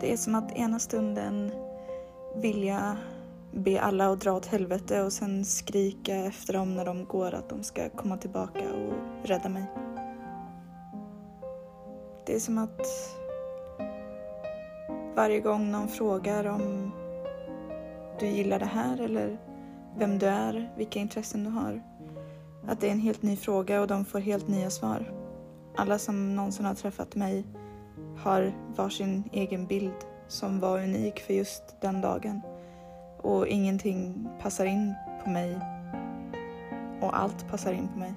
Det är som att ena stunden vilja be alla att dra åt helvete och sen skrika efter dem när de går att de ska komma tillbaka och rädda mig. Det är som att varje gång någon frågar om du gillar det här eller vem du är, vilka intressen du har. Att det är en helt ny fråga och de får helt nya svar. Alla som någonsin har träffat mig har varsin egen bild som var unik för just den dagen. Och ingenting passar in på mig. Och allt passar in på mig.